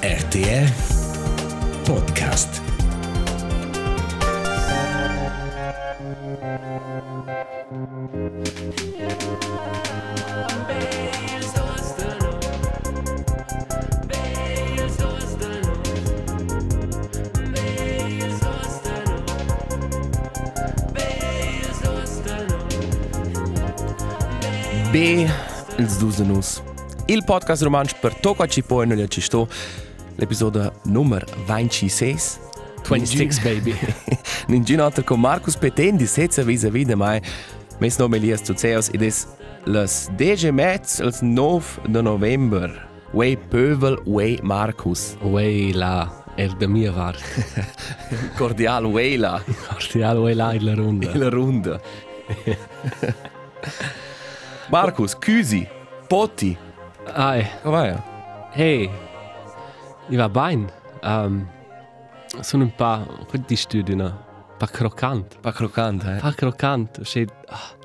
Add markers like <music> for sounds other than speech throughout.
RTR Podcast. B, ils dusenus. Il podcast romansch per tocca ci poi non ci sto. L'episodio numero 26. 26 baby. <laughs> Ninguno altro con Marcus Petendi, senza visa vida mai. Mes nome Elias Tuceus ed es las 10 mezz als 9 de november. Way Pövel, way Marcus. Way la er de mia var. <laughs> Cordial way la. Cordial way la in la runda. La runda. Marcus, Küsi, Potti. Ai, Come va? hey. I va bain. Um, sono un pa quanti studi na. Pa croccant. Pa croccant, eh? Pa croccant. Sche ah,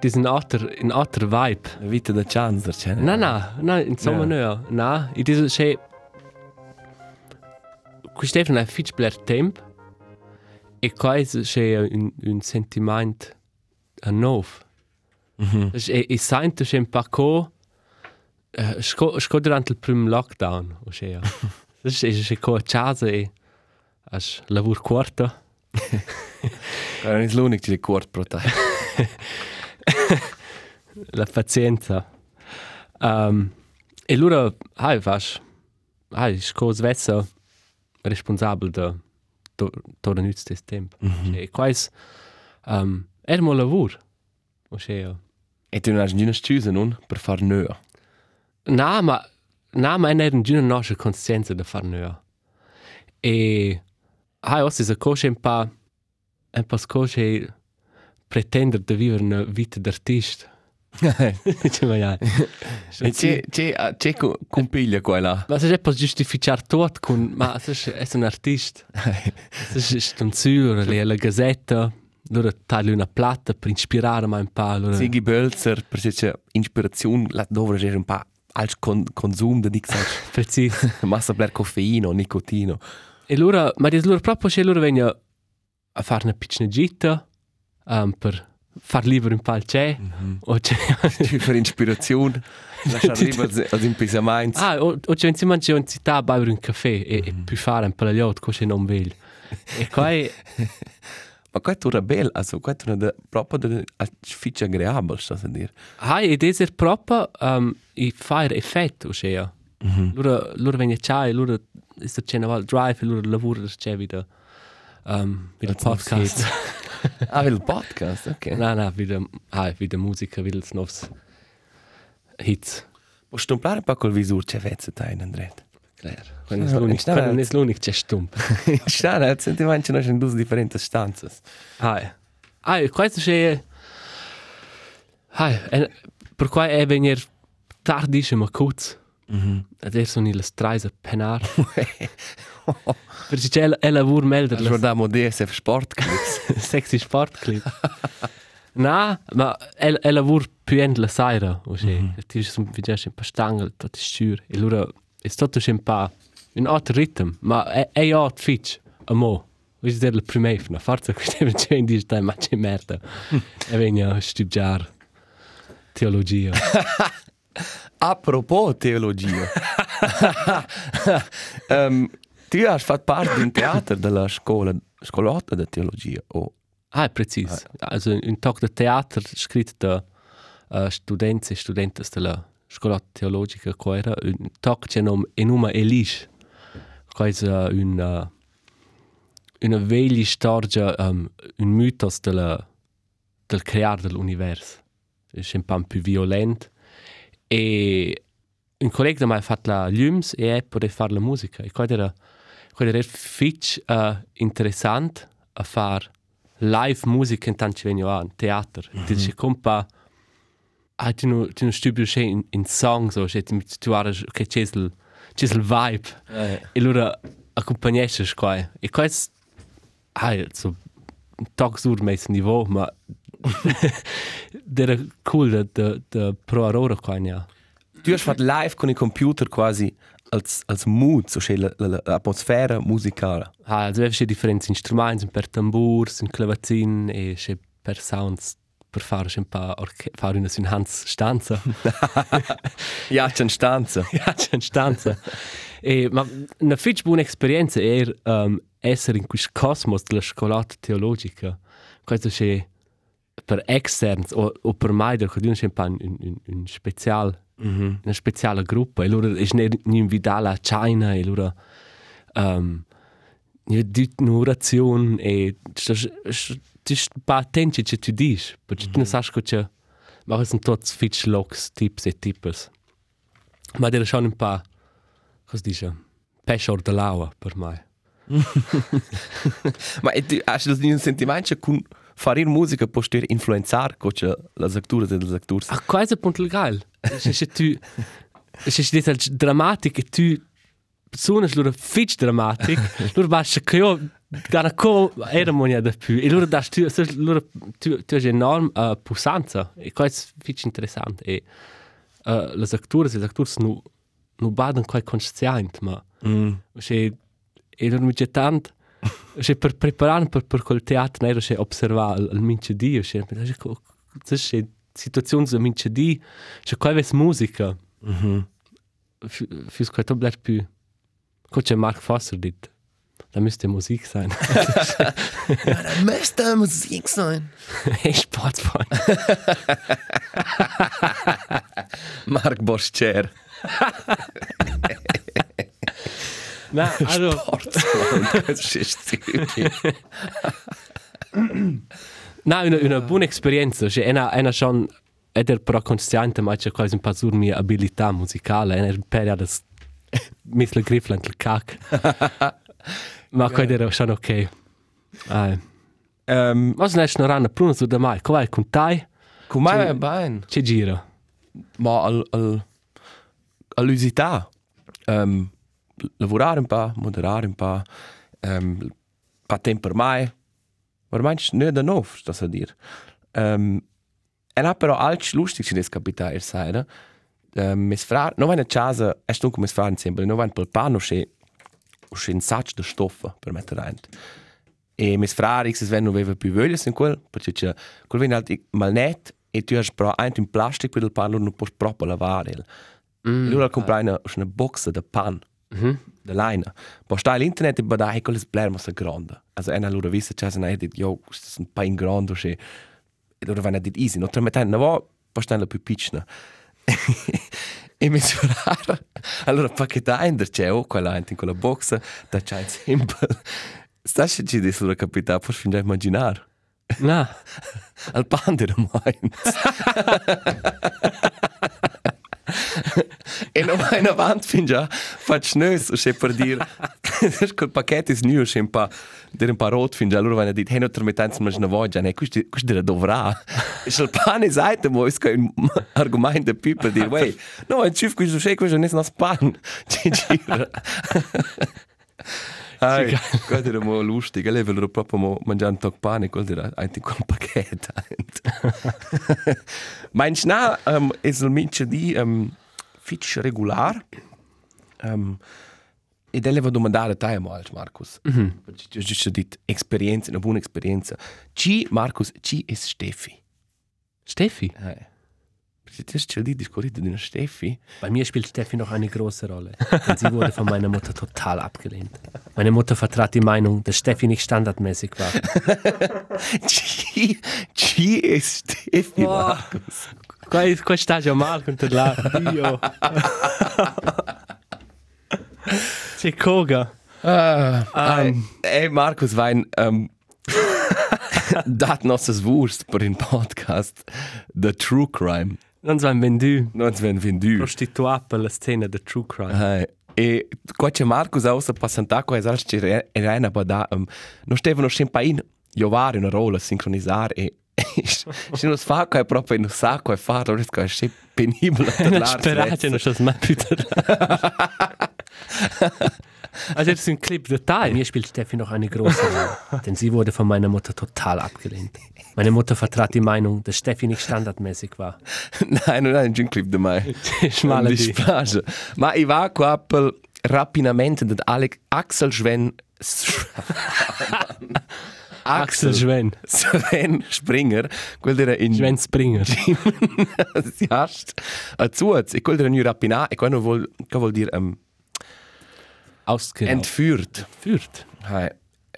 Dis ein alter ein alter vibe. La vita da Chanzer, c'è. Na na, na insomma Ja. no. Na, i dis sche Questa è una fitch bler temp. E quasi sche un un sentiment a nov. Mhm. Dus e, e sento che un paco uh, sco, sco durante il primo lockdown o <laughs> sea dus e che co a casa e as lavur quarta Non è l'unico che ricorda pro te. la pazienza um, e lura hai vas hai sco svezza responsabile da to to da nütz des temp mm -hmm. e quais um, er mo lavur o sea E tu non hai nessuna scusa, non? Per far nöa. Na, ma na, ma è una nostra coscienza da far nöa. E hai aussi se coche un pa un pa scoche pretendere di vivere una vita d'artista. Dice ma ja. C'è, c'è, c'è co- compiglia qua là. Ma se è pas giustificar tot con ma se è un artista. Se è un sur, le la gazzetta, loro tagli una platta per inspirare ma un pa, allora. Sigi Bölzer, per se c'è ispirazione, là dove c'è un po' al con, consum di dic sac. Preciso. Massa per coffeino, nicotino. E loro, ma dis loro proprio che loro vengono a fare una piccola gita um, per far libero un po' il c'è. O c'è... Tu per ispirazione, lasciare libero als impisamenti. ah, o, o c'è insieme c'è un città a bere un caffè e, e più fare un po' di altro, così non vedo. E qua è... Ma è tu bella, also è tu da, proprio da, <laughs> a fitch agreabile, sto a dire. Ah, ed è proprio um, il fare effetto, cioè. Mm -hmm. Loro vengono c'è, loro sto c'è una volta drive, e loro lavorano c'è wieder, um, noch podcast. Ah, il podcast, ok. Nein, wieder, ah, wieder Musiker, wieder das neues Hits. Posso stumplare un po' col visur, c'è vezza te in Andret. Claro. Quando è Ja, l'unico, ich stelle quando jetzt- è l'unico c'è stump. In Stara, sentivamente c'è in due differenti stanze. Ah, ah, questo c'è... Ah, e, per cui è venire tardissimo curz. Mhm. Adesso sono le strade a penar. <laughs> Perché c'è è lavoro melder, le Guardiamo DSF Sport Clips. <laughs> sexy sportclip. Na, ma è, è lavoro più end la sera, o sì. Mm -hmm. Ti sono vedere un po' stangel, tutto scuro. E allora è tutto <laughs> un po' un altro ritmo, ma è, è altro fitch, a mo. Vuoi dire il primo efna, forza questa è c'è in digitale, ma c'è merda. e vengo a studiare teologia. A propos teologia. um, tu hai fatto parte di un teatro della scuola, scolotta di teologia. Oh. Ah, è preciso. Also un talk de teatro scritto da uh, studenti e studenti della scuola teologica qua era un talk che nom enuma Elish. Quasi uh, un uh, una veglia storia um, un mythos della del creare dell'universo. È un po' più violento e un collega me ha fatto la Lums e è poteva fare la musica e quello era quello era fitch uh, interessante a fare live musica intanto ci vengono a teatro mm -hmm. dice compa ah tu non tu non stupi in, in song so che tu tu hai che c'è il c'è il vibe Eh. e allora accompagnesce qua e questo ah so tag sur mes niveau ma era cool da da da pro aurora qua ja tu hai fatto live con il computer quasi als, als mood, so c'è l'atmosfera musicale. Ah, also c'è differenze strumenti, per tambur, un clavacin e per sounds per fare un po' fare una sinhanz stanza. ja, c'è una stanza. ja, c'è una stanza. e, ma una fitch buona esperienza è um, essere in questo cosmos della scolata teologica. Questo c'è per externs o, o per mai del che c'è un, un, un special mm -hmm. una speciale gruppa e loro è ne invitata a China e loro um, ne dit un'orazione e ti pa attenti che tu dici perché tu non sai che ma sono tutti fitch locks tips e tipes ma schon un pa cosa dice pesce de l'aua per mai <laughs> ma e tu hai un sentimento che fare musica può influenzare con le letture delle letture ah questo è punto legal se tu se si dice drammatico tu suonas loro fitch dramatic loro basta che io gana co era monia da più e loro das tu loro tu tu è enorm uh, pusanza e questo è fitch interessante e. Uh, le letture le letture nu nu baden quai conscient ma mm. se e loro mi c'è tanto se per preparare per per quel teatro era se osservare il mince dio se se situazioni da mince di se quai ves musica mhm. Fürs quai top bleibt più Coach Mark Foster dit. Da müsste Musik sein. Ja, <laughs> da müsste Musik sein. <laughs> Ich Sportfreund <laughs> Mark Boscher Na, also <clears throat> Na, una, una buona esperienza, cioè, è una schon ed er però consciente ma c'è quasi un po' sur mia abilità musicale, è un periodo <laughs> misle griflan il cac. ma quello era schon ok. Um, ma se ne esce una rana pruna su da mai, come con tai? Con mai è bene. C'è gira. Ma al, al, all'usità. Um, lavorare un po', moderare un po', um, un po' tempo per mai. Ma ormai non è da nuovo, sto a dire. Um, e là però altri lustig ci des capitare, sai, no? Um, mes frar, non vai a casa, è stunco mes frar insieme, non vai per pano, c'è c'è un sacco di stoffa per mettere dentro. E mes frar, x non aveva più voglia in quel, perché c'è, quel viene alt mal net, e tu hai però anche un plastic per il pano, non puoi proprio lavare. Mm, e lui ha comprato una, una box di pan. Mm -hmm. De leine. Ma sta all'internet e bada hey, quelle blerma so grande. Also einer lura visse c'è ne dit, jo, questo è un pain grande, che e lura vanno dit easy. No, trametten, no, va, pa la più piccina. <laughs> e mi surar. Allora pacchetà in der c'è o quella in quella box, da c'è in simple. <laughs> Sta se ci dis lura capità, puoi fin già immaginare. Na. <laughs> Al pan de mind. e non vai in avanti fin già faccio nös o se per dir quel pacchetto è nuovo c'è un po' dire un po' rot fin già loro vanno a dire hey non permettenza ma non voglio ne questo questo deve dovrà e se il pane saite mo è un argomento più per dire wey no ciuf questo c'è questo non è un pan ci gira Ai, quello era molto lustig, <laughs> lei voleva proprio mangiare un tocco pane, quello era anche quel pacchetto. Ma in Schnee um, è il mince di um, fitch regular. Um, e lei va domandare a te, Marcus. Mm -hmm. Giusto detto esperienza, una buona esperienza. Ci, Marcus, ci è Steffi? Steffi? Eh. Das ist schon die Diskussion mit Steffi. Bei mir spielt Steffi noch eine große Rolle. Denn sie wurde von meiner Mutter total abgelehnt. Meine Mutter vertrat die Meinung, dass Steffi nicht standardmäßig war. Chi, chi ist Steffi, oh. Markus? Qua, qua sta già mal con te là. Io. C'è coga. Uh, um, ey, Markus Wein, um, <laughs> dat nossas Wurst per in Podcast The True Crime. Non so vendu. Non so vendu. Prostituat per la scena de true crime. Hey. E qua c'è Marcus ausa passantaco e sa c'è Irena bada um, non stevano sempre in giovare una rola sincronizzare e se non fa che è proprio in un sacco e fa allora è sempre penibile non sperate non c'è mai più Also das ist ein Clip Detail. Mir spielt Steffi noch eine große Rolle, denn sie wurde von meiner Mutter total abgelehnt. Meine Mutter vertrat die Meinung, dass Steffi nicht standardmäßig <laughs> war. nein, non è un clip di me. Schmale Mi di. dispiace. Ma io va qua per rapidamente da Alex Axel Sven <laughs> <laughs> Axel Schwen. <laughs> Sven Springer, quel era in Schwen Springer. si hast a zuaz e quel era nu rapina e quando vuol che vuol dire um, Ausgeraubt. entführt. Entführt. Hai,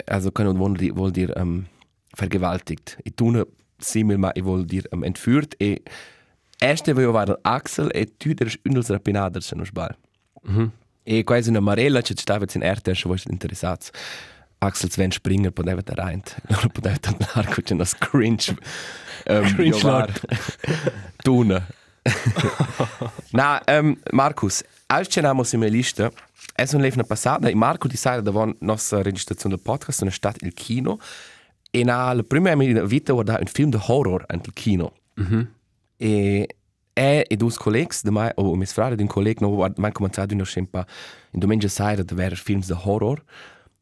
also kann vuol dire vuol dire um, vergewaltigt. E tuna simil ma e vuol dire um, entführt e erste wo war Axel e tu der ündels rapinader se no sbal. Mhm. E quasi una marella che stava in erte che vuoi interessat. Axel Sven Springer poteva <laughs> da rein. Loro poteva andare con una cringe. Um, Cringe Lord. <laughs> Tuna. <laughs> Na, um, Markus, als ce n'amo in mia lista, è un levna passata, e Marco di sai da von nostra registrazione del podcast, sono stato il kino, e na la prima mia vita guardare un film di horror al kino. E e e dus collegs de mai o mis frare d'un colleg no guard man cominciato una scempa in domenica sera da ver films de horror.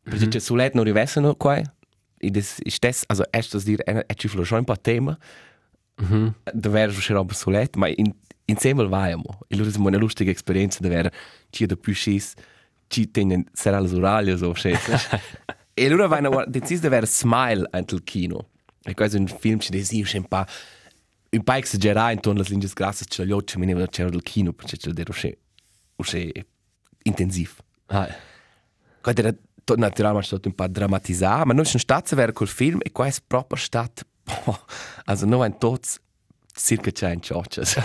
Perché mm -hmm. sulet no rivesano qua. E des ist also erst das dir ein etchi flo schon ein paar Thema. Mhm. Da wäre schon aber sulet, ma in insieme vaiamo. E loro sono una lustige esperienza da ver ci <laughs> da più schis ci tenen sarà le oralie so schis. e loro vanno decis da ver smile antel kino. E questo è un film ci desi un pa un pa esagerare intorno alle linee grasse ce l'ho ci mi ne c'era del kino perché ce l'ero usce usce intensiv. Ah, Quando era to, naturalmente stato un po' drammatizzato, ma sono stati a vedere quel film e qua è proprio stato, boh, also noi hanno tutti circa 100 cioccias.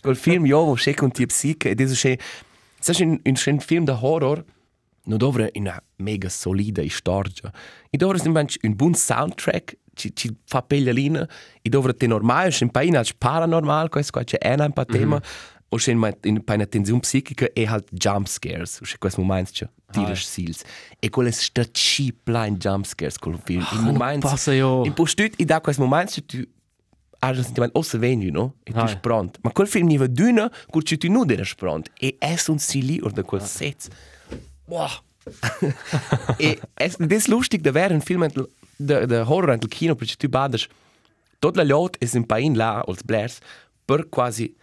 quel film io avevo scelto con tie psiche ed è un, sai, un, un, un film di horror, non dovrà una mega solida storia. E dovrà semplicemente un buon soundtrack, ci, ci fa peglialina, e dovrà te normale, un po' in paranormal, questo qua c'è un po' tema, o c'è in una tensione psichica e halt jump scares, o c'è questo momento c'è tiras sils. E quelle sta cheap line jump scares col <laughs> film. In momento passa io. in postut i da questo momento tu hai un sentimento ossa vegno, no? E tu sei pronto. Ma quel film niva d'una, col tu non eri pronto. E è un sili o da quel set. Wow. e es des lustig da wäre ein Film de de horror antel kino perché tu badas tot la lot es un pain là als blers per quasi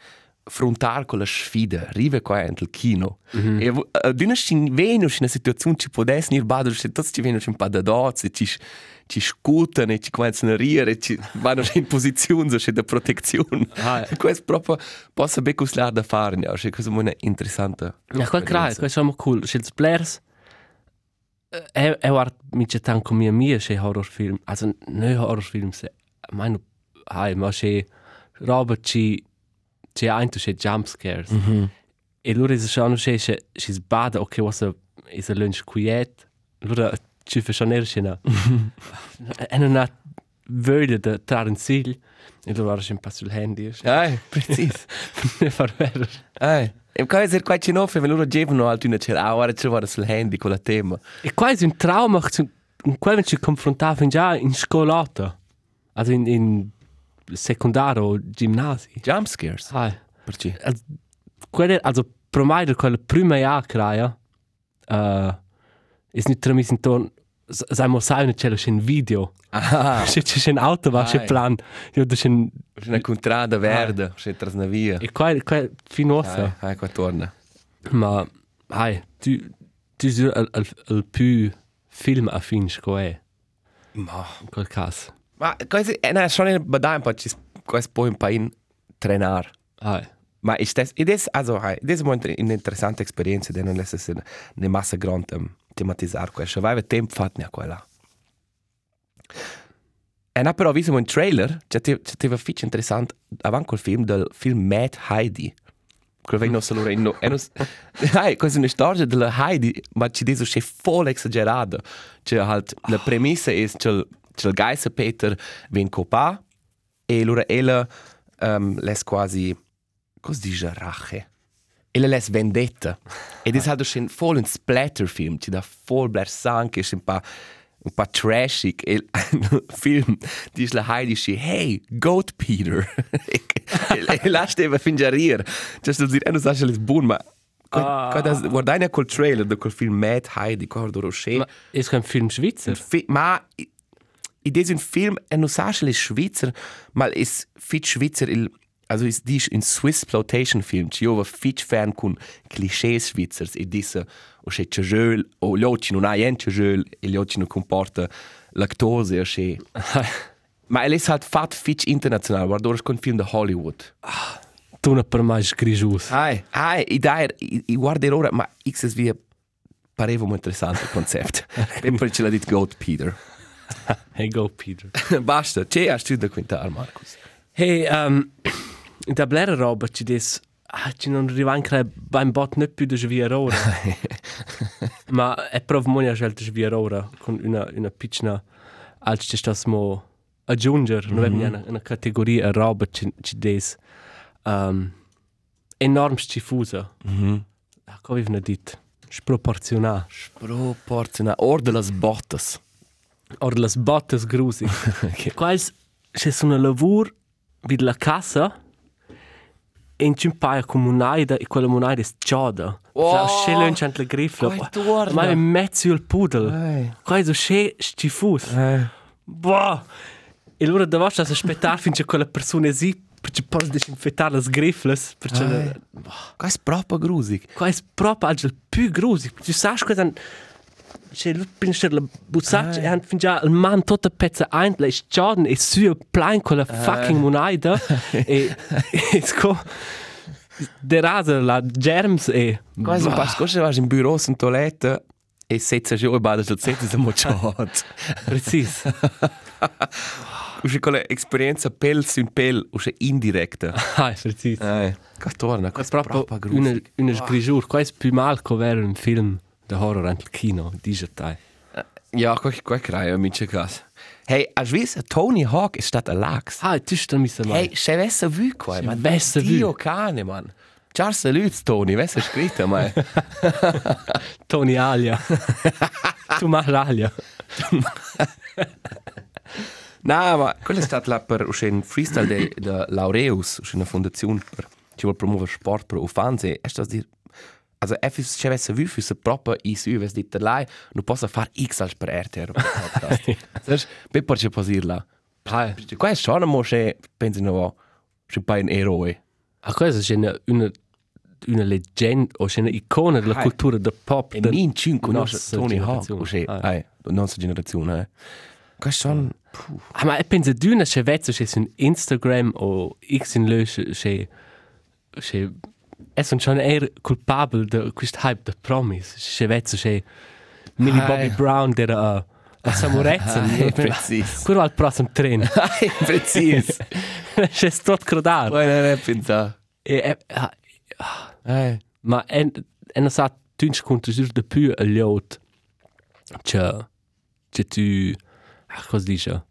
frontar con la sfida rive qua antel kino mm -hmm. e uh, d'una sin venus in una situazione ci podes nir badas se tots ci venus un pa da dots e ci ci scutan e ci cominciano a rire e ci vanno in posizione so da protezione Ah. questo proprio possa becuslar da fare ja è cosa una interessante Ja, quel crai, quel è cool. Schils Blairs, er, er war mit der Tank mir mir sche Horrorfilm, also ne Horrorfilm se. Mein hai, ma sche Robert ci ein tu sche jump scares. Mm -hmm. E lura is schon sche sche she's bad, okay, was a is a lunch quiet. Lura ci fa schon erschena. <laughs> E non ha vöde de Taranzil. E lura war schon pas sul Handy. ja precis Ne far ver. Eh, e poi essere qua ci noffe, venuto gevano altri una c'era, ora ci vuole sul handy con la tema. E quasi un trauma con quello ci confrontava già in scolata. Also in, in secondario o ginnasio. Jump scares. Ah, Perché? also, quelle, also pro mai da quella prima Jahr craia, uh, ist nicht tramis in ton, sai mo sai una c'è un video. Ah, C'è c'è un auto va c'è plan. Io c'è un una contrada verde, c'è tras una via. e qua qua finosa. Ah, qua torna. Ma hai, tu tu sei al al al più film affin scoe Ma, in quel caso. Ma quasi, eh, no, schon in Badai, poi ci questo poi un po' in trenar. Ai. Ma ist das, ist, also, hai, das ist eine interessante Experienz, denn lässt es eine Masse grande um, thematisieren, questo. Vai, tempo fatne a quella. E na però visto un trailer, c'è c'è fitch interessante avanti col film del film Mad Heidi. Quello che non solo in no, e Hai, questa è una storia della Heidi, ma ci dice che è voll esagerata. Cioè halt la premessa è che il che il Geiser Peter viene copa e allora ella um, les quasi cosa dice rache. Ella les vendetta. Ed è halt schon voll un splatterfilm, ci da voll bler sangue, è un po' un po' trashig e il <laughs> film dice la Heidi schi hey Goat Peter <laughs> e, e, e lascia eva fingiare rir cioè sto dire non sa se les buon ma Ah. Guardai col trailer di quel film Mad Heidi, Cordo Rocher. Ma è un film svizzero? Fi- ma è un film, e non sa se è svizzero, ma è fit svizzero il also ist dies in Swiss Plotation Film, ci ova fit fan con clichés svizzers e disse o che c'è o gli occhi non hai ente gel e gli occhi non comporta lactose o che ma è halt fat fit international guarda ora con film da Hollywood. Tu non per mai grigius. ai ai i dai i guarda ora ma x es via pareva un interessante concept <laughs> e poi ce l'ha dit Goat Peter <laughs> Hey, go, Peter. <laughs> basta c'è a studio da quintar Marcus Hey, um, <clears throat> <laughs> in der blera roba ci des ah, ci non arriva anche beim bot nicht più de svia ora. Ma è prov monia scelta svia ora con una una piccina als ci stas mo aggiunger, mm -hmm. non una una categoria roba ci ci des um, enorm schifusa. mhm Ah, come vi dit? Sproporzionà. proporziona orda las bottas Or las bottes grusi. <laughs> okay. Quais c'è una lavur vid la casa in un paio comunaida e quella monaida è giada. Oh! La grifla. Quai torna. Ma è mezzo il pudel. Ei. Quai so c'è stifus. Eh. Boh! E allora davos a aspettare finché quella persona si perché posso disinfettare le grifles perché Ei. Quai è proprio grusig. Qua è proprio il più grosso. Tu sai cosa c'è lui pincher la bussaccia e han fin già il man tutta pezza ein le Jordan e su plain con la fucking moneda e e sco der rasa la germs e Quai un pas cosa vas in bureau in toilette e setza giù e bada sul setza siamo ciot. precis Usce quella esperienza pel su pel, usce indirecta. <laughs> ah precis Eh. Quai torna, quai è proprio proprio una una sgrisur qua è più mal che avere un film de horror anche kino digital Ja, quai quai crai, amici cas. Hey, has vis Tony Hawk ist statt a lax. ah tu sta mi sa mai Hey, se vesse vu quai, ma vesse vu. Dio cane, man. Ciao saluts Tony, vesse scritto mai. Tony Alia tu ma Alia Na, ma quello è stato là per un freestyle de, de Laureus, una fondazione per ci vuol promuovere sport per ufanze. E sto a dire, also e fis c'è vesse vu fis proprio i su ves dit lei, non posso fare X als per RTR. Sai, per per ci posir là. ah Qua è schon mo che pensi no, che pa un eroe. Ah, questa è una, una, una leggenda o una icona della Ah, cultura del pop. E del- min cin conosce nostra Tony Hawk, o eh, nostra generazione, eh. Qua è schon, puh. Ah, ma penso di una che vezzo che su Instagram o X in lö che che è un schon eher culpabile di questo hype da promise. Che vezzo che Millie Bobby. Brown der a a <laughs> Samurezza. Ah, precis. Quello al prossimo treno. <laughs> Precis. <laughs> C'è tot crodar. Poi non è pensare. E e ah, Eh. Ma en en a sa tünch contra just de pu a liot. Che che tu ah, cosa dice?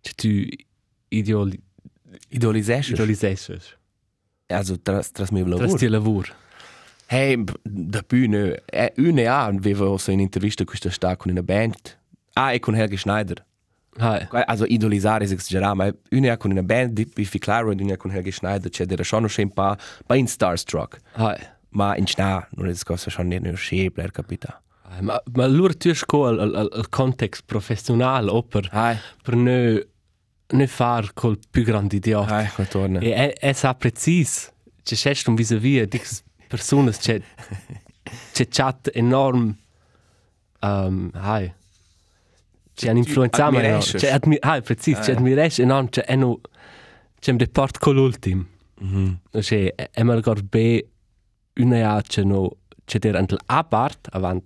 Che tu ideoli Idolisesch. idoliseses. Also, tras, tras mi Tras lavoro. ti lavur. Hey, da bühne, eh, une a, avevo so in intervista questa sta con una band. Ah, e con Helge Schneider. Hai. Qua- Also, idolisare è esagerato, ma une a con una band di Biffy Clyro e una con Helge Schneider, c'è della schon un pa, pa in Starstruck. Hai. Ma in Schna, non è cosa schon nicht nur schee, bler capita. Hai, Ma ma lur tu sco al al al context professional oper Hai, per ne ne far col più grande idiot. hai, qua torna. E e, e sa precis. C'è c'è un vis-à-vis dix personas c'è c'è chat enorm um hai. C'è un influenzato admiresces. c'è admi hai precis c'è admires enorm c'è eno c'è un report con l'ultim. Mhm. C'è è mal gor be una a c'è no c'è der antel apart avant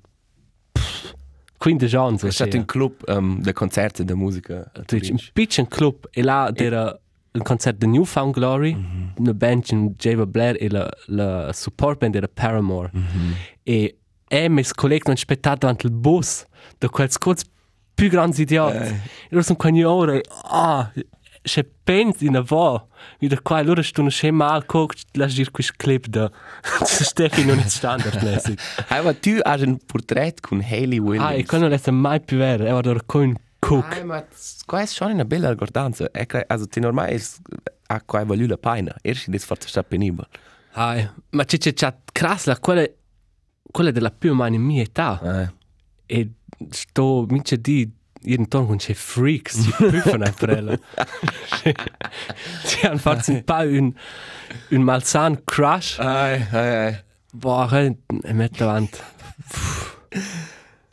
quindi Jean so È stato un club um, de concerti de musica. a Twitch, Turin. un piccolo club e là era un concert di Newfound Glory, una band in Java Blair e la, la support band era Paramore. E e mes colleghi non aspettato davanti al bus da quel scoz più grandi idioti. E loro sono quegli ore, ah, <laughs> se pensi in avò, mi da qua, loro stanno scè mal, coc, lasci dire questo clip da Steffi non è standardmäßig. Hai, ma tu hai un portrait con Hayley Williams. Ah, e quello non è mai più vero, è ora con cook. Ai, ma qua è schon una bella ricordanza. È che, also, ti normale è a qua è valuta pena. Erst è fatto sta penibile. Hai, ma c'è c'è c'è crasla, quella quella della più o meno mia età. Eh. E sto mince di intorno con c'è freaks, ci prüfen per ella. Ci hanno fatto un po' un, un malsan crush. Ai, ai, ai. Boah, e mette avanti.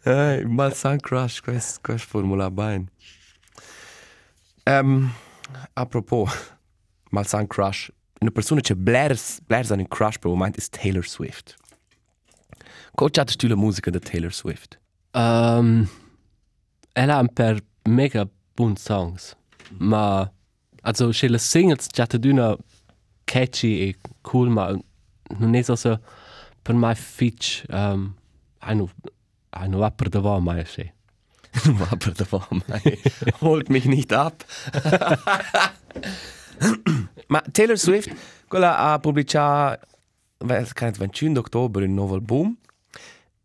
Ai, mal san crush, quest, quest formula bene. Um, apropos, mal san crush, una persona che blairs, blairs an un crush per moment ist Taylor Swift. Ko chattest du la musica de Taylor Swift? Um, ella ha per mega buon songs. Ma, also, c'è le singles già d'una catchy e cool, ma non è so so per me fitch, um, hanno, hanno apper davant mai c'è. <laughs> Aber da war mei. Holt mich nicht ab. Ma Taylor Swift, quella ha pubblicato il 21 ottobre un nuovo album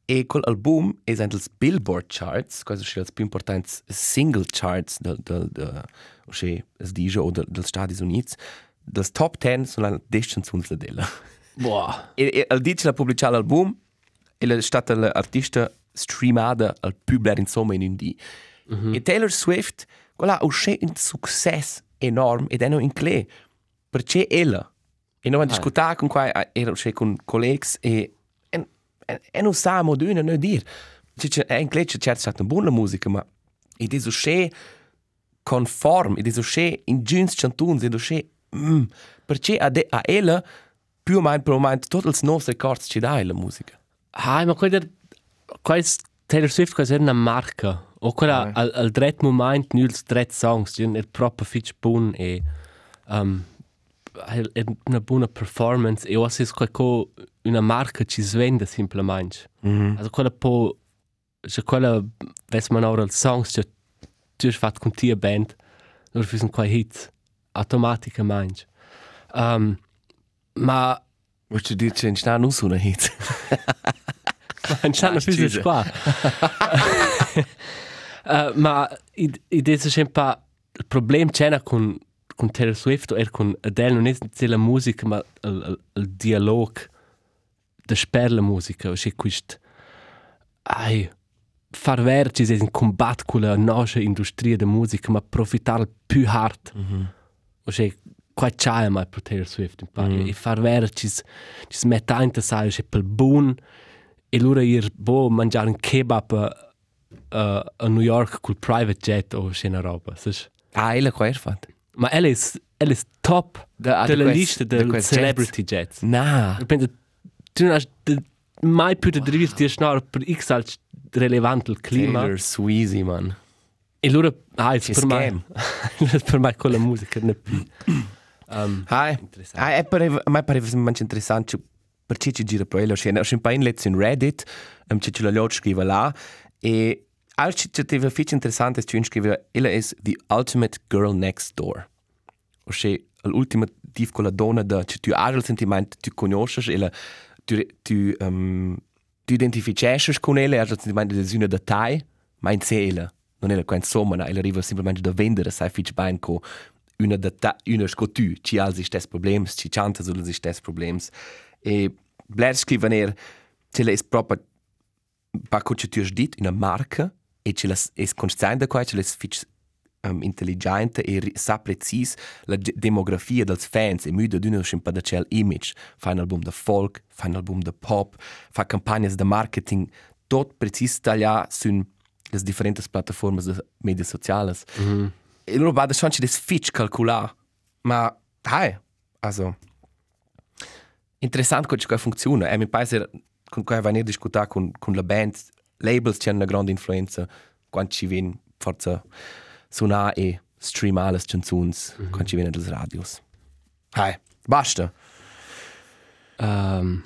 e quell'album è entro i Billboard Charts, questo sono i più importanti single charts del, del, del, del, del DJ o del, del Stati Uniti. Del top 10 sono le 10 canzoni della. Boah. E, e al dice la pubblicare l'album e è stata l'artista streamata al più bler insomma in un dì. Mm -hmm. E Taylor Swift, quella ha uscito un successo enorme ed è in clé. Perché ella. E noi abbiamo discutato con qua, era uscito con colleghi e, e, non sapevamo d'una non dire. Cioè, in clé c'è certo stata una buona musica, ma ed è uscito conform, ed è uscito in jeans cantons, ed è uscito... Mm, perché a, de, a ella più o meno per il momento tutti i nostri ricordi ci dà la musica. Hai, ma quella quais Taylor Swift quasi è una marca. O quella Ah. al, al dret moment, nu els dret songs, è proprio fitch bun e um, è, è una buona performance e o se qualco una marca ci svende semplicemente. Mm -hmm. Also quella po se quella ves man ora il songs che tu hai fatto con tia band, loro fanno quei hits automaticamente. Um, ma Vuoi dire che non sta nulla hit? Non c'hanno Ah, più scusa. qua. uh, ma idea è sempre il problema c'è con, con Taylor Swift e con Adele non è solo la musica ma il, il, il dialogo da per la musica c'è questo ai far verci è in combatto con la nostra industria della musica ma profittare più hard Mm -hmm. o c'è qua c'è mai per Taylor Swift un po' Mm. e far verci ci mette a interessare c'è per il buon e loro ir bo mangiare un kebab uh, a New York col private jet o scena roba sas? Ah, ella qua è fatta. Ma ella è ella è top Da- della di quest- lista quest celebrity jets penso tu non hai de- mai più da dire di schnare per x al relevante il clima Taylor Sweezy, man. <laughs> e loro ah Che per scam. per me con la musica ne più um, Hai. Per a me pareva semplicemente interessante perché ci gira pro ella. C'è un po' in lezione Reddit, um, c'è la lot scrive là e altro che ti fa interessante è che scrive ella è the ultimate girl next door. O c'è l'ultima div con la donna da che tu hai il sentimento tu conosci ella tu tu um, tu identifici con ella hai il sentimento di una da te ma in sé ella non è la insomma ella arriva semplicemente da vendere sai fitch bene con una da ta, una sco tu ci ha sich des problems ci chanta so sich des problems e bler scrive ner ce la è proprio pa co ci tu has dit una marca e ce la è consciente qua ce la fitch um, intelligente e sa precis la demografia dels fans. E müde d'una schon pa da cel image. Fa un album de folk fa un album de pop fa campagnas de marketing tot precis taglia sun las differentes plataformas de medias sociales. Mhm. e loro vada schon ci des fitch calcular. Ma hai also interessant come ci funziona e mi pare con cui va a discutere con, con la band labels c'è una grande influenza quando ci viene forza suonare e streamare le canzoni quando ci viene dalle radios. Hai basta. Um,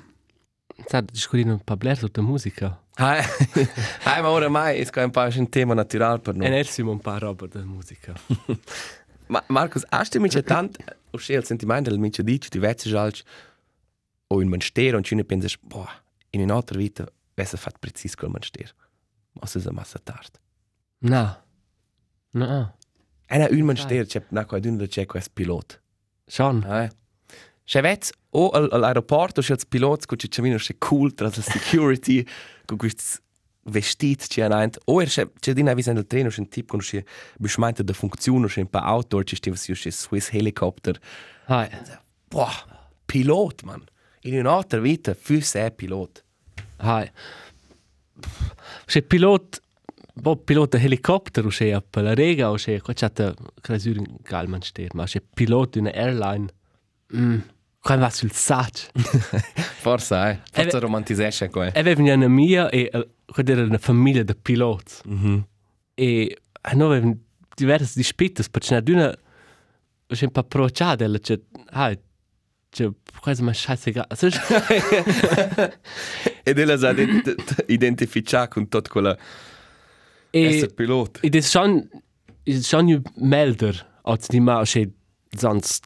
sa discutire un po' bler tutta musica. Hai <laughs> hai ma oramai è un po' un tema naturale per e noi. Nersimo un po' roba da musica. <laughs> Ma Markus, hast du mich ja tant o schel il sentimento del mince dici ti vezzi jalch o in monastero und chine pensas boah in un'altra vita vesse fat precis quel monastero ma se sa massa tard no no e na un monastero c'è na qua d'un c'è quest pilot. Schon? Eh C'è vez o al- all'aeroporto c'è il pilota con c'è c'è cool tra la security con questi vestiti c'è un o er c'è c'è di navi nel treno c'è un tipo con c'è beschmeinte da funzione c'è un pa outdoor c'è stiva c'è Swiss helicopter. Hai. boah pilot man in un'altra vita fu sé pilot Hai. C'è pilot, bo pilot de helicopter o c'è per la rega o c'è qua c'è da crasur in Galman steht, ma c'è pilot una airline. Mm. Qua va sul sac. <laughs> forse eh forse Eh, romantisesce qua E aveva una mia e qua era una famiglia de pilot. mhm E noi avevamo diverse dispette, perché n'è d'una c'è un po' approcciata, c'è ah, c'è quasi ma scheißegal. ed ella sa identificare con tutto quella E essere pilot. it is schon it is schon ju melder als die ma che sonst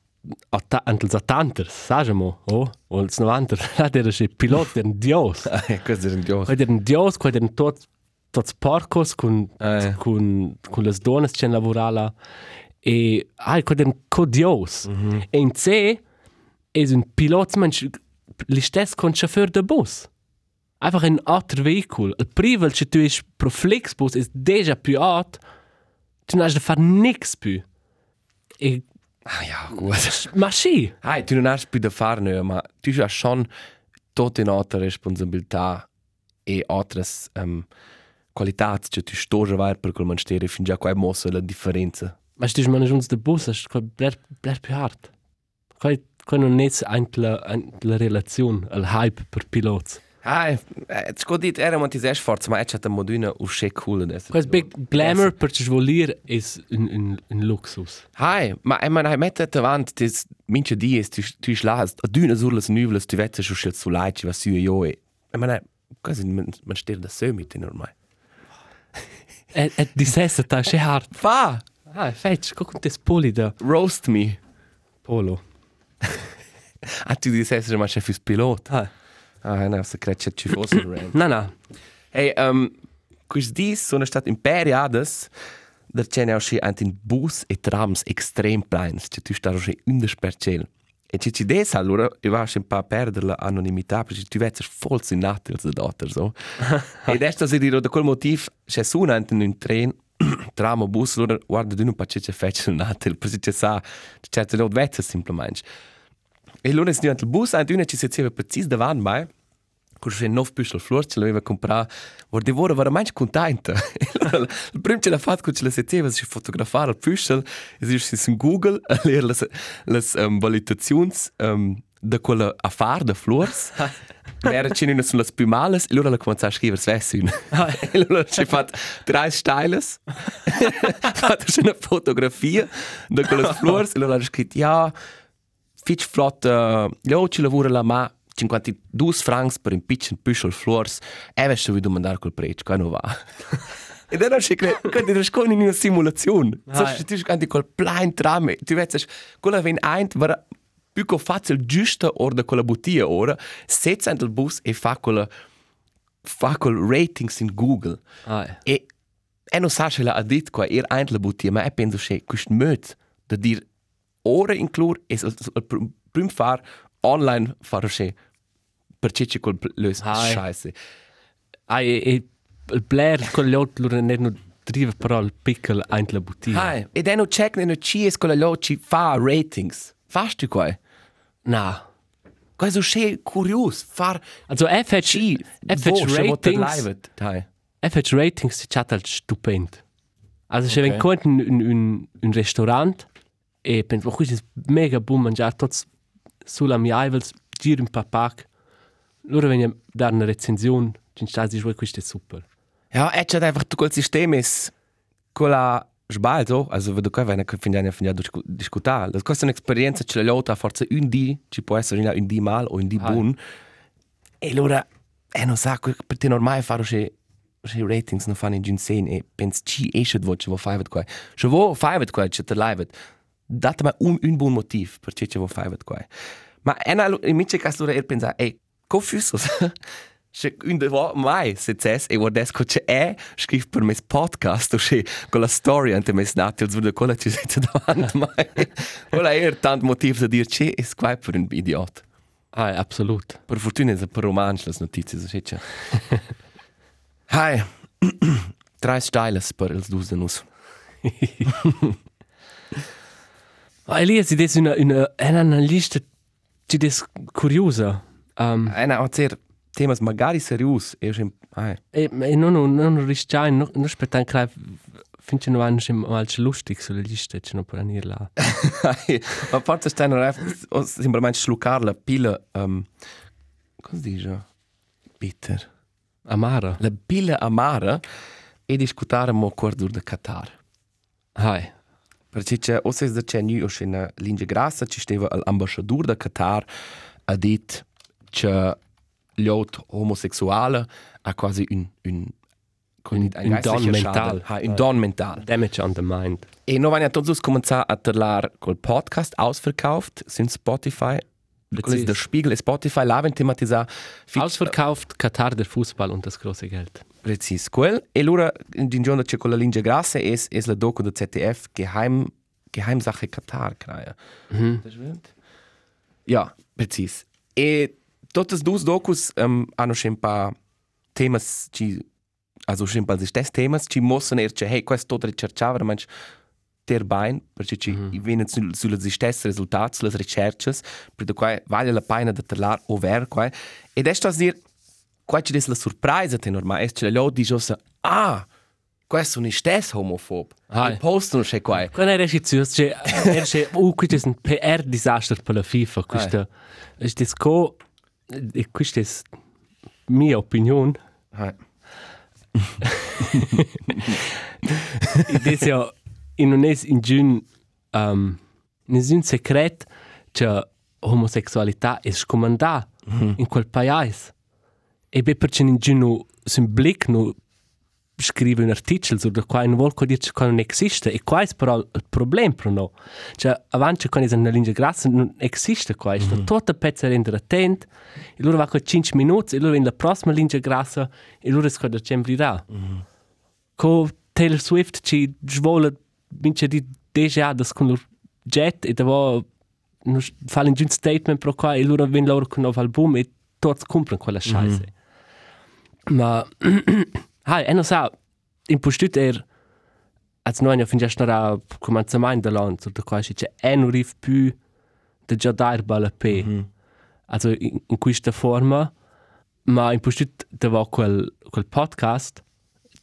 antel zatanter sagemo oh o els novanter <laughs> <laughs> la der che pilot der dios. Questo è un dio quel der dios quel der tot porcos con Ah, ja. con con las donas che lavorala e ai quel der co dios e in c es un pilot man li stess con chauffeur de bus. Einfach ein alter veicul il privel che tu es pro flexbus is deja più alt tu n'has de far nix più e ah ja gut ma sì Hai, tu non hai più da fare, no, ma tu hai schon tutte in altre responsabilità e altre um, qualità che tu stai a fare per quel ministero fin già qua è mossa la differenza. ma stis man uns de bus es bler bler più hart. Kai kai non nets eintle la relation al hype per pilots Hai, eh, sco dit, era man sei sforzo, ma è c'è moduna usce cool adesso. quas big glamour per ci volir is un un un luxus Hai, ma e man hai mette davanti des minche dies tu tu schlast a düne surlas nüvlas tu vette schon schil zu leid was io e. E man quasi man man steht da so mit ormai. et et disessa ta che hart Fa, ah fetch con tes poli da roast me. polo Ah, tu dices che ma c'è fus pilot. ah Ah, no, se crede ci fosse un rant. na na Hey, um, quis dis sono stat imperiadas der c'è auch schon in <laughs> <clears throat> bus e trams extrem plains, che tu stai schon under spercel. E ci ci des allora, io va schon pa perdere la anonimità, perché tu vedi voll sin natils da dotter so. e desta si dire da quel motiv, c'è su un un tren tram o bus, allora guarda du non pa c'è c'è fece un natil, perché c'è sa, c'è c'è lot vezza semplicemente. E allora si il bus, e una ci si sedeva precis davanti mai, con un nuovo pistol flor, ce l'aveva comprato, guarda, ora veramente contenta. Il primo ce l'ha fatto, con ce la sedeva, si fotografare il pistol, e si è su Google <laughs> a leggere le, um, valutazioni um, da quella affare da flors. Era <laughs> c'è una sulle più male, e allora ha cominciato a scrivere svessine. e allora ci ha fatto <laughs> tre styles, ha fatto una fotografia da quelle flors, e allora ha scritto, ja, fitch flott, uh, io ci lavoro la ma 52 francs per un piccolo püschel flors, e vesti vi domandare col prezzo, che non va. E <laughs> dann hast du gesagt, du hast nicht in einer Simulation. Nein. So, du hast quel plein trame. Du weißt, quella wenn ein war più facile giusto ora quella bottiglia ora, setza nel bus e fa quella fa quel ratings in Google. ah E e non sa se la ha dit qua er ein la bottiglia, ma e penso che questo möt da dir ora inclur e il prim far online fare che per cicci quel lös scheiße. ah e e il blair con gli altri non è non driva però il piccolo ein la bottiglia Hai, e dann check ne no ci es quella lo ci fa ratings. Fast du qua? na Qua so che curios far also FH ci FH ratings. Hai. FH Ratings si chat halt stupend. Also okay. Ok. wenn kommt in un un restaurant e penso questo è mega buon mangiare tots sulla mia ivels gir un papac. Loro wenn da una recensione, ci sta si questo è super. Ja, et hat einfach du quel System is quella sbal so, also wenn du qua wenn ich finde ja diskutar. Das kostet un'esperienza ce l'ha forse un di, ci può essere una un di mal o un di Hai. buon. E allora e non sa per te normale fare che che ratings non fanno in sen e pens ci esce vo che vo faivet qua. Che vo faivet qua che te live. Dat ma un un buon motiv per che che vo faivet qua. Ma ena in mice cas lura er pensa, ey, co fusos. C'è un de vo mai se ces e guardes co c'è è scrive per mes podcast o c'è con la storia ante mes nati o quella ci siete <laughs> davanti mai quella è tant motivo da dire c'è è qua per un idiot Hai, absolut. per fortuna è per romanz le notizie so c'è <laughs> hai <clears throat> tre styles per els dus <laughs> de nus Ah, Elias, ed è una, una, è una lista ci des curiosa. Um, einer hat sehr temas magari serius e schon hai e, e non, non, non rischiai, non, non aspettai che finché non vanno mal lustig sulla lista, ci non può venire là. Ma forse stanno semplicemente schluckare la pila. Um, cosa dice? Bitter. Amara. La pila amara e discutare mo cordur de Qatar. Hai. Perché c'è, o se c'è nu o c'è una linea grassa, ci stava l'ambasciatore de Qatar ha detto che l'auto omosessuale ha quasi un, un, Un- un don mental. Ha, un don mental. Damage on the mind. E noi abbiamo tutti cominciato a parlare col podcast ausverkauft, sind Spotify, quello Precis. der Spiegel Spotify, l'avevano tematizzato. Ausverkauft Katar der Fußball und das große Geld. Precis, quel. E allora, in giorno c'è quella linea grassa, è, è la docu del ZDF, Geheim, Geheimsache Katar, credo. Mhm. Das stimmt? Ja, precis. E totes dus docus um, hanno schon paar temas, ci, also schon ein paar stessi temas, ci mossen er, hey, questo tutto ricercava, ma ter bain, perché ci mm -hmm. viene su, sulle stesse risultati, sulle ricerche, per cui vale la pena di parlare over, qua. Ed è sto qua c'è la sorpresa, te normale, è che gli dicono, ah, questo non è stesso homofob. Ah. E postano c'è qua. Quando era schizus, c'è c'è uh questo è un PR disastro per la FIFA, questo è das co e questo è mia opinione. Ah. Ed è ja in non è in giun um, nessun secret che homosessualità è scomandata in quel paese. E beh perché in giun sul blick no scrive un articolo su qua non vuol dire che non esiste e qua è però il problema per noi cioè avanti quando è una linea grassa non esiste qua è mm -hmm. tutta pezza rendere attento e loro va con 5 minuti e loro in la prossima linea grassa e loro è da sempre là mm -hmm. con Taylor Swift ci vuole vince di déjà das con loro jet e devo non fare un statement pro qua e loro vengono loro con un nuovo album e tutti comprano quella scheiße mm -hmm. Ma <clears throat> Hai, e non sa, in postut er, als noi ne fingià stare commencement de l'anno, da qua c'è e non riv più de già dar balla pe. Mm -hmm. Also in, in questa forma, ma in postut da va quel, quel podcast,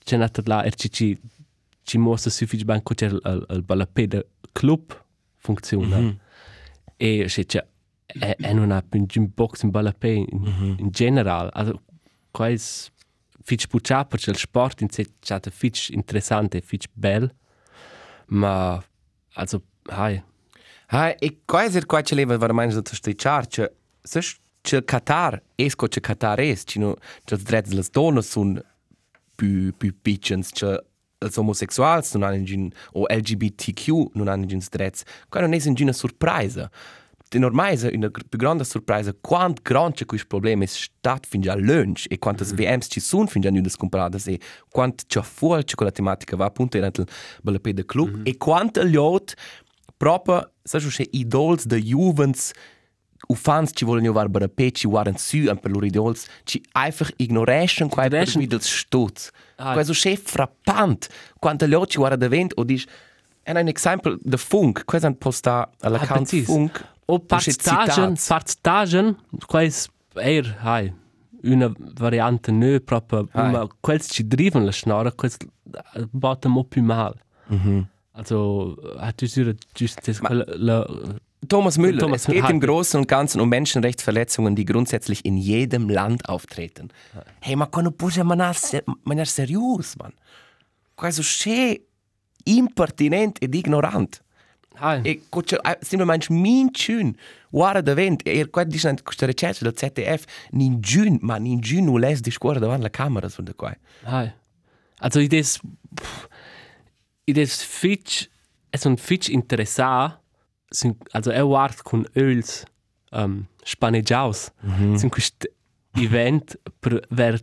c'è nata là, er ci mostra suffici ben co c'è il, il balla pe de club funziona. Mm -hmm. E c'è c'è e, e non ha più un box in balla pe in, mm -hmm. in general. Also, qua è fitch puccia perché il sport in sé è stato fitch interessante, fitch bel, ma also hai. Hai, e qua è qua c'è leva veramente da strisciare, cioè, se c'è il Qatar, esco c'è Qatar es, c'è no, c'è il dritto delle donne sono più, più piccins, c'è els homosexuals non hanno in o LGBTQ non hanno in dritts. Qua non è una sorpresa. De normale è una più grande sorpresa quanto grande questo problema è stato fin già lunch e quantas mm -hmm. VMs ci sono fin già nudas comparate e quanto c'è fuori c'è quella tematica va appunto in il Bellapede Club mm -hmm. e quanto gli altri proprio sai c'è idols de Juvens u fans ci vogliono var Bellapede ci waren su an per loro idols ci einfach ignoration qua per Ignoration. videls stutz Ah. questo c'è frappant quanto gli altri ci waren davent o dici è un esempio de Funk questo è posta all'account precis. Funk O c'è partstagen, citats. partstagen, qua è eher hai una variante nö proprio, ma quels ci driven la schnarre, quels bottom up più mal. Mhm. Also hat du dir just das la Thomas Müller, Thomas es geht im Großen und Ganzen um Menschenrechtsverletzungen, die grundsätzlich in jedem Land auftreten. Hey, ma quando puja manar manar serius, man. Questo c'è impertinent ed ignorant. Hai. E coce semplicemente min schön. Guarda davent, e qua dice questa ricerca del ZDF, nin giun, ma nin giun non les discorre davanti la camera su da qua. Hai. Also i des i des fitch es un fitch interessa sind also er wart con öls ähm spaneggiaus mm -hmm. sind quist event per ver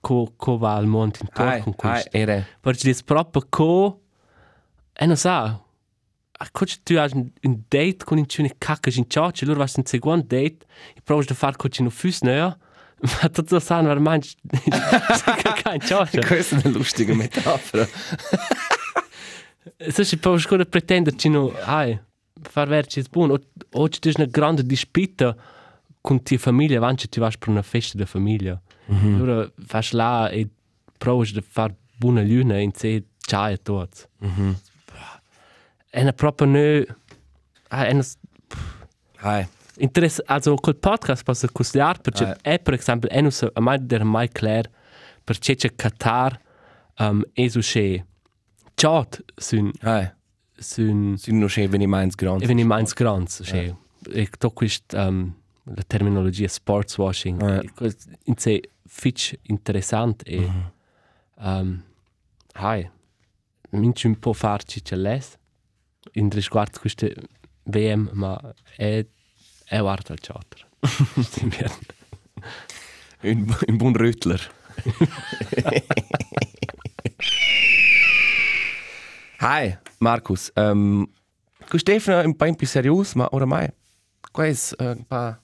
co co va al mondo in Hai, con hai, questo. era. Perché dis proprio co e non sa. A coach tu hai un, un date con un cune cacca in cioccia, loro vas un secondo date, e provi da fare coach in fus <laughs> neo. Ma tutto sanno veramente <laughs> <laughs> cacca in cioccia. Questa è una lustige metafora. Se si può scuola pretendere che no, ai, far verci è buono. Oggi c'è una grande dispita con tua famiglia, avanti tu vas per una festa di famiglia. Mm -hmm. Allora fai là e provi di fare buona luna in sé, ciao a tutti. Mm -hmm. E è proprio no... Ah, è una... Hai. Interess also col podcast posso consigliare perché Ah. è per esempio è so a mai der mai clair perché c'è Qatar um, è su che chat sun Hai. sun Sono non c'è veniments grandi. eveniments grands che e to quist um, la terminologia sports washing Ah. quest- in sé fitch interessant e Mhm. um, hai minci un po' farci c'è les <laughs> in riguardo queste VM ma è è guarda il chatter Un, un buon Rüttler. <laughs> Hi, Markus. Um, tu Stefano un po' più serios, ma oramai questo è un po'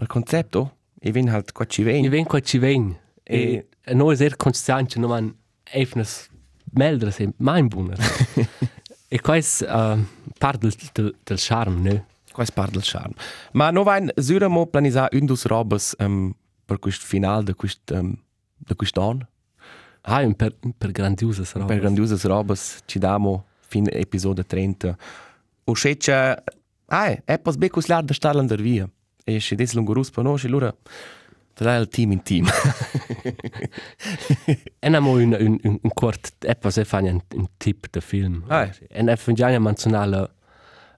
il concetto. E viene halt qua ci Ich viene. bin quite wen. E noi sehr konstant, no man efnes melder se mein buner. <laughs> e quais uh, part del, del, del charme, ne? Questo parla del charme. Ma non vai sicuramente planizzare un dos robes um, per questo finale di questo um, di quest'anno. Ah, un per, per grandiose roba. Per grandiose robes ci diamo fin episodio 30. O sceccia, ah, è pas be cuslar da starla andar via. E se des lungo rus per noi, allora dai il team in team. <laughs> E namo un, un, un, un kort, eppa se fanno un, un tip de film. Ah. E fanno menzionare la,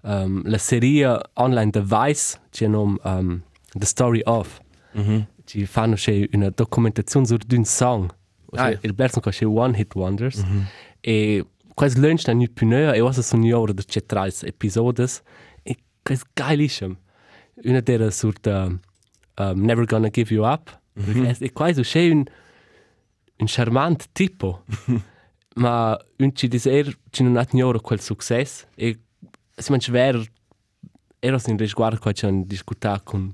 um, la serie online The Vice, c'è nom um, The Story of. Mhm. ci fanno c'è una documentazione su un song. Ah, il berzo c'è One Hit Wonders. E questo lunch è più neo, e ora sono io ora c'è tre episodi. E questo è geilissimo. Una delle sur the um, Never Gonna Give You Up. E questo c'è un, un charmante tipo. <laughs> Ma un ci dice, er, ci non ha ora quel successo. E si mangia ver, era in riguardo qua c'è un discutere con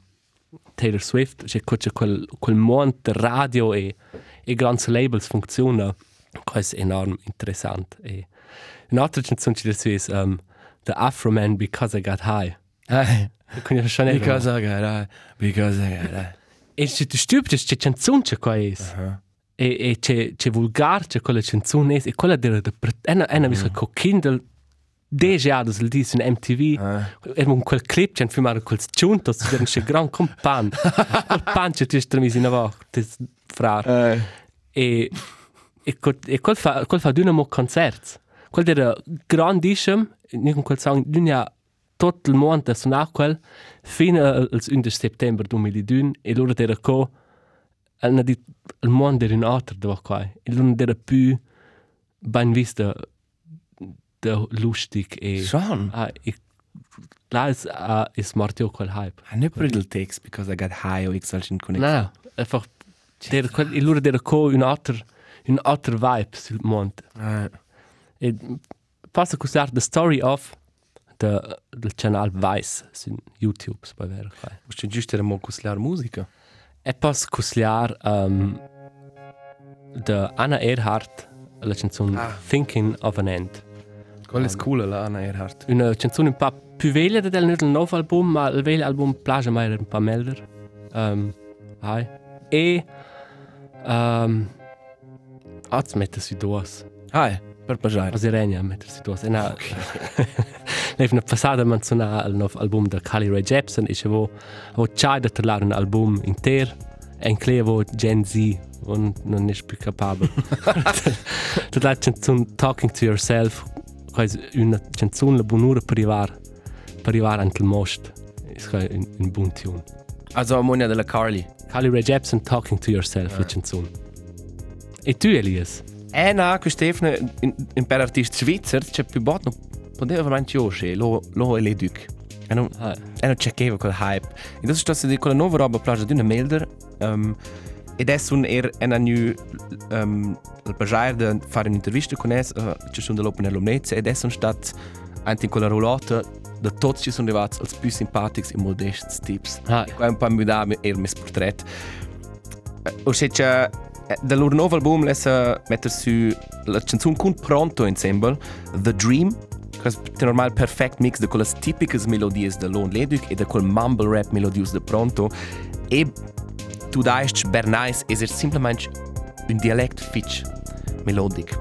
Taylor Swift, c'è c'è quel, quel mondo radio e, e grandi labels funziona. Questo è enorme interessante. E un'altra canzone ci dice um, The Afro Man Because I Got High. Ah, Quindi è schon because I got I, because I got I. E se tu stupi, c'è canzone c'è qua è. Aha. E, e c'è, c'è vulgar, c'è quella canzone è, e quella della... È una, è una vista con Kindle, 10 anni, il dice in MTV, Ah. Era un quel clip, c'è filmato quel giunto, c'è un gran compan. Quel pan c'è tu stremis in avanti, ti frar. Ah. E, quel- quel fa, quel fa d'una mo concerts. Quel era grandissimo, ni con quel song, d'una tutto il mondo a suonare quel, fino al 11 settembre 2002, e loro era co, hanno dit, il mondo era un altro dove qua, e loro era più ben visto, da lustig e... Schon. Ah, ich, là ist, uh, ist Martio quel hype. I never read the text because I got high o x solchen connection. No, einfach, der, quel, il loro era co un altro, un altro vibe sul mondo. Ah. E passa a cusare the story of del canal Vice su YouTube, se puoi vedere qua. Musst giusto era mo cuslar musica. E a cusare um, de Anna Erhardt, la canzone Ah. Thinking of an End. Qual è cool la Anna Erhardt. Una canzone un po' più veglia del nuovo album, ma il vecchio album piace mai un po' meglio. Um, hai. E... Um, Oggi mettersi due. Ah, per pagiare. A Sirenia mettersi due. E na... Nel una passata menzionare il nuovo album di Carly Rae Jepsen e c'avevo ho già da trovare un album intero e in cui avevo Gen Z non, non è più capabile. Tutta la canzone Talking to Yourself quasi una canzone la buonura per arrivare per arrivare anche il most è un, un buon tune Also Monia della Carly. Carly Rae Jepsen Talking to Yourself la canzone e tu Elias Eh na, che Stefano in, in per artist svizzer c'è più bot no poteva veramente io che lo lo e le duc. E non ah, e non checkeva quel hype. E adesso sto di quella nuova roba plagia di una melder Um, ed è un er en annu um, il bagiair de fare un'intervista con es, uh, ci sono dell'Open Air Lomnezza, ed è un stat anche in quella ruolata da tutti ci sono arrivati als più simpatici e modesti tips. Ah. Qua è un po' mi da er mis portret. O se c'è da loro nuovo album lesa mettere su la canzone con pronto insieme The Dream che è normal perfect mix de quelle tipiche melodie de Lon Leduc e de quel mumble rap melodius de pronto. E tu daist Bernais es er simplemente un dialect fitch melodic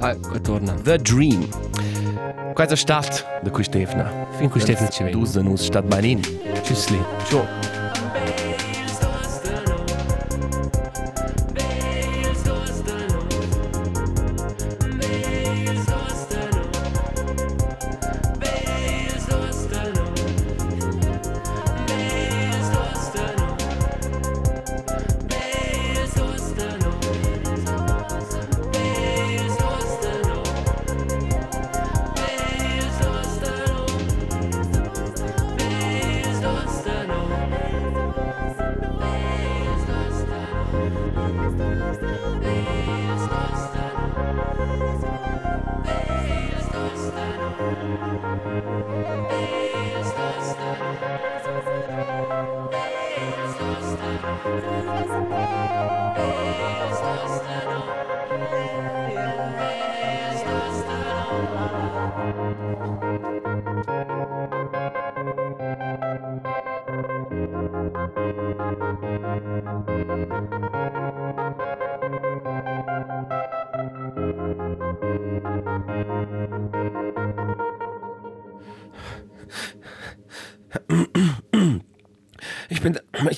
Ah, qua torna. The Dream. Questa stat de cui Stefana Fin cu Stefan ci vedi. Dus de nus stat banin Tschüssli. Ciao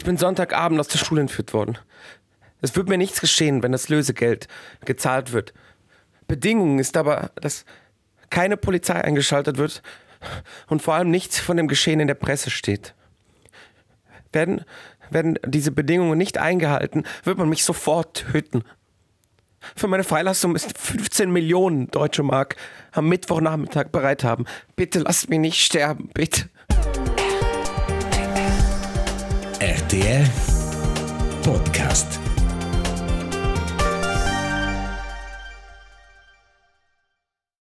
bin, ich bin Sonntagabend aus der Schule entführt worden. Es wird mir nichts geschehen, wenn das Lösegeld gezahlt wird. Bedingung ist aber, dass keine Polizei eingeschaltet wird und vor allem nichts von dem Geschehen in der Presse steht. Werden, werden diese Bedingungen nicht eingehalten, wird man mich sofort töten. Für meine Freilassung müssen 15 Millionen deutsche Mark am Mittwochnachmittag bereit haben. Bitte lasst mich nicht sterben, bitte. RTR Podcast.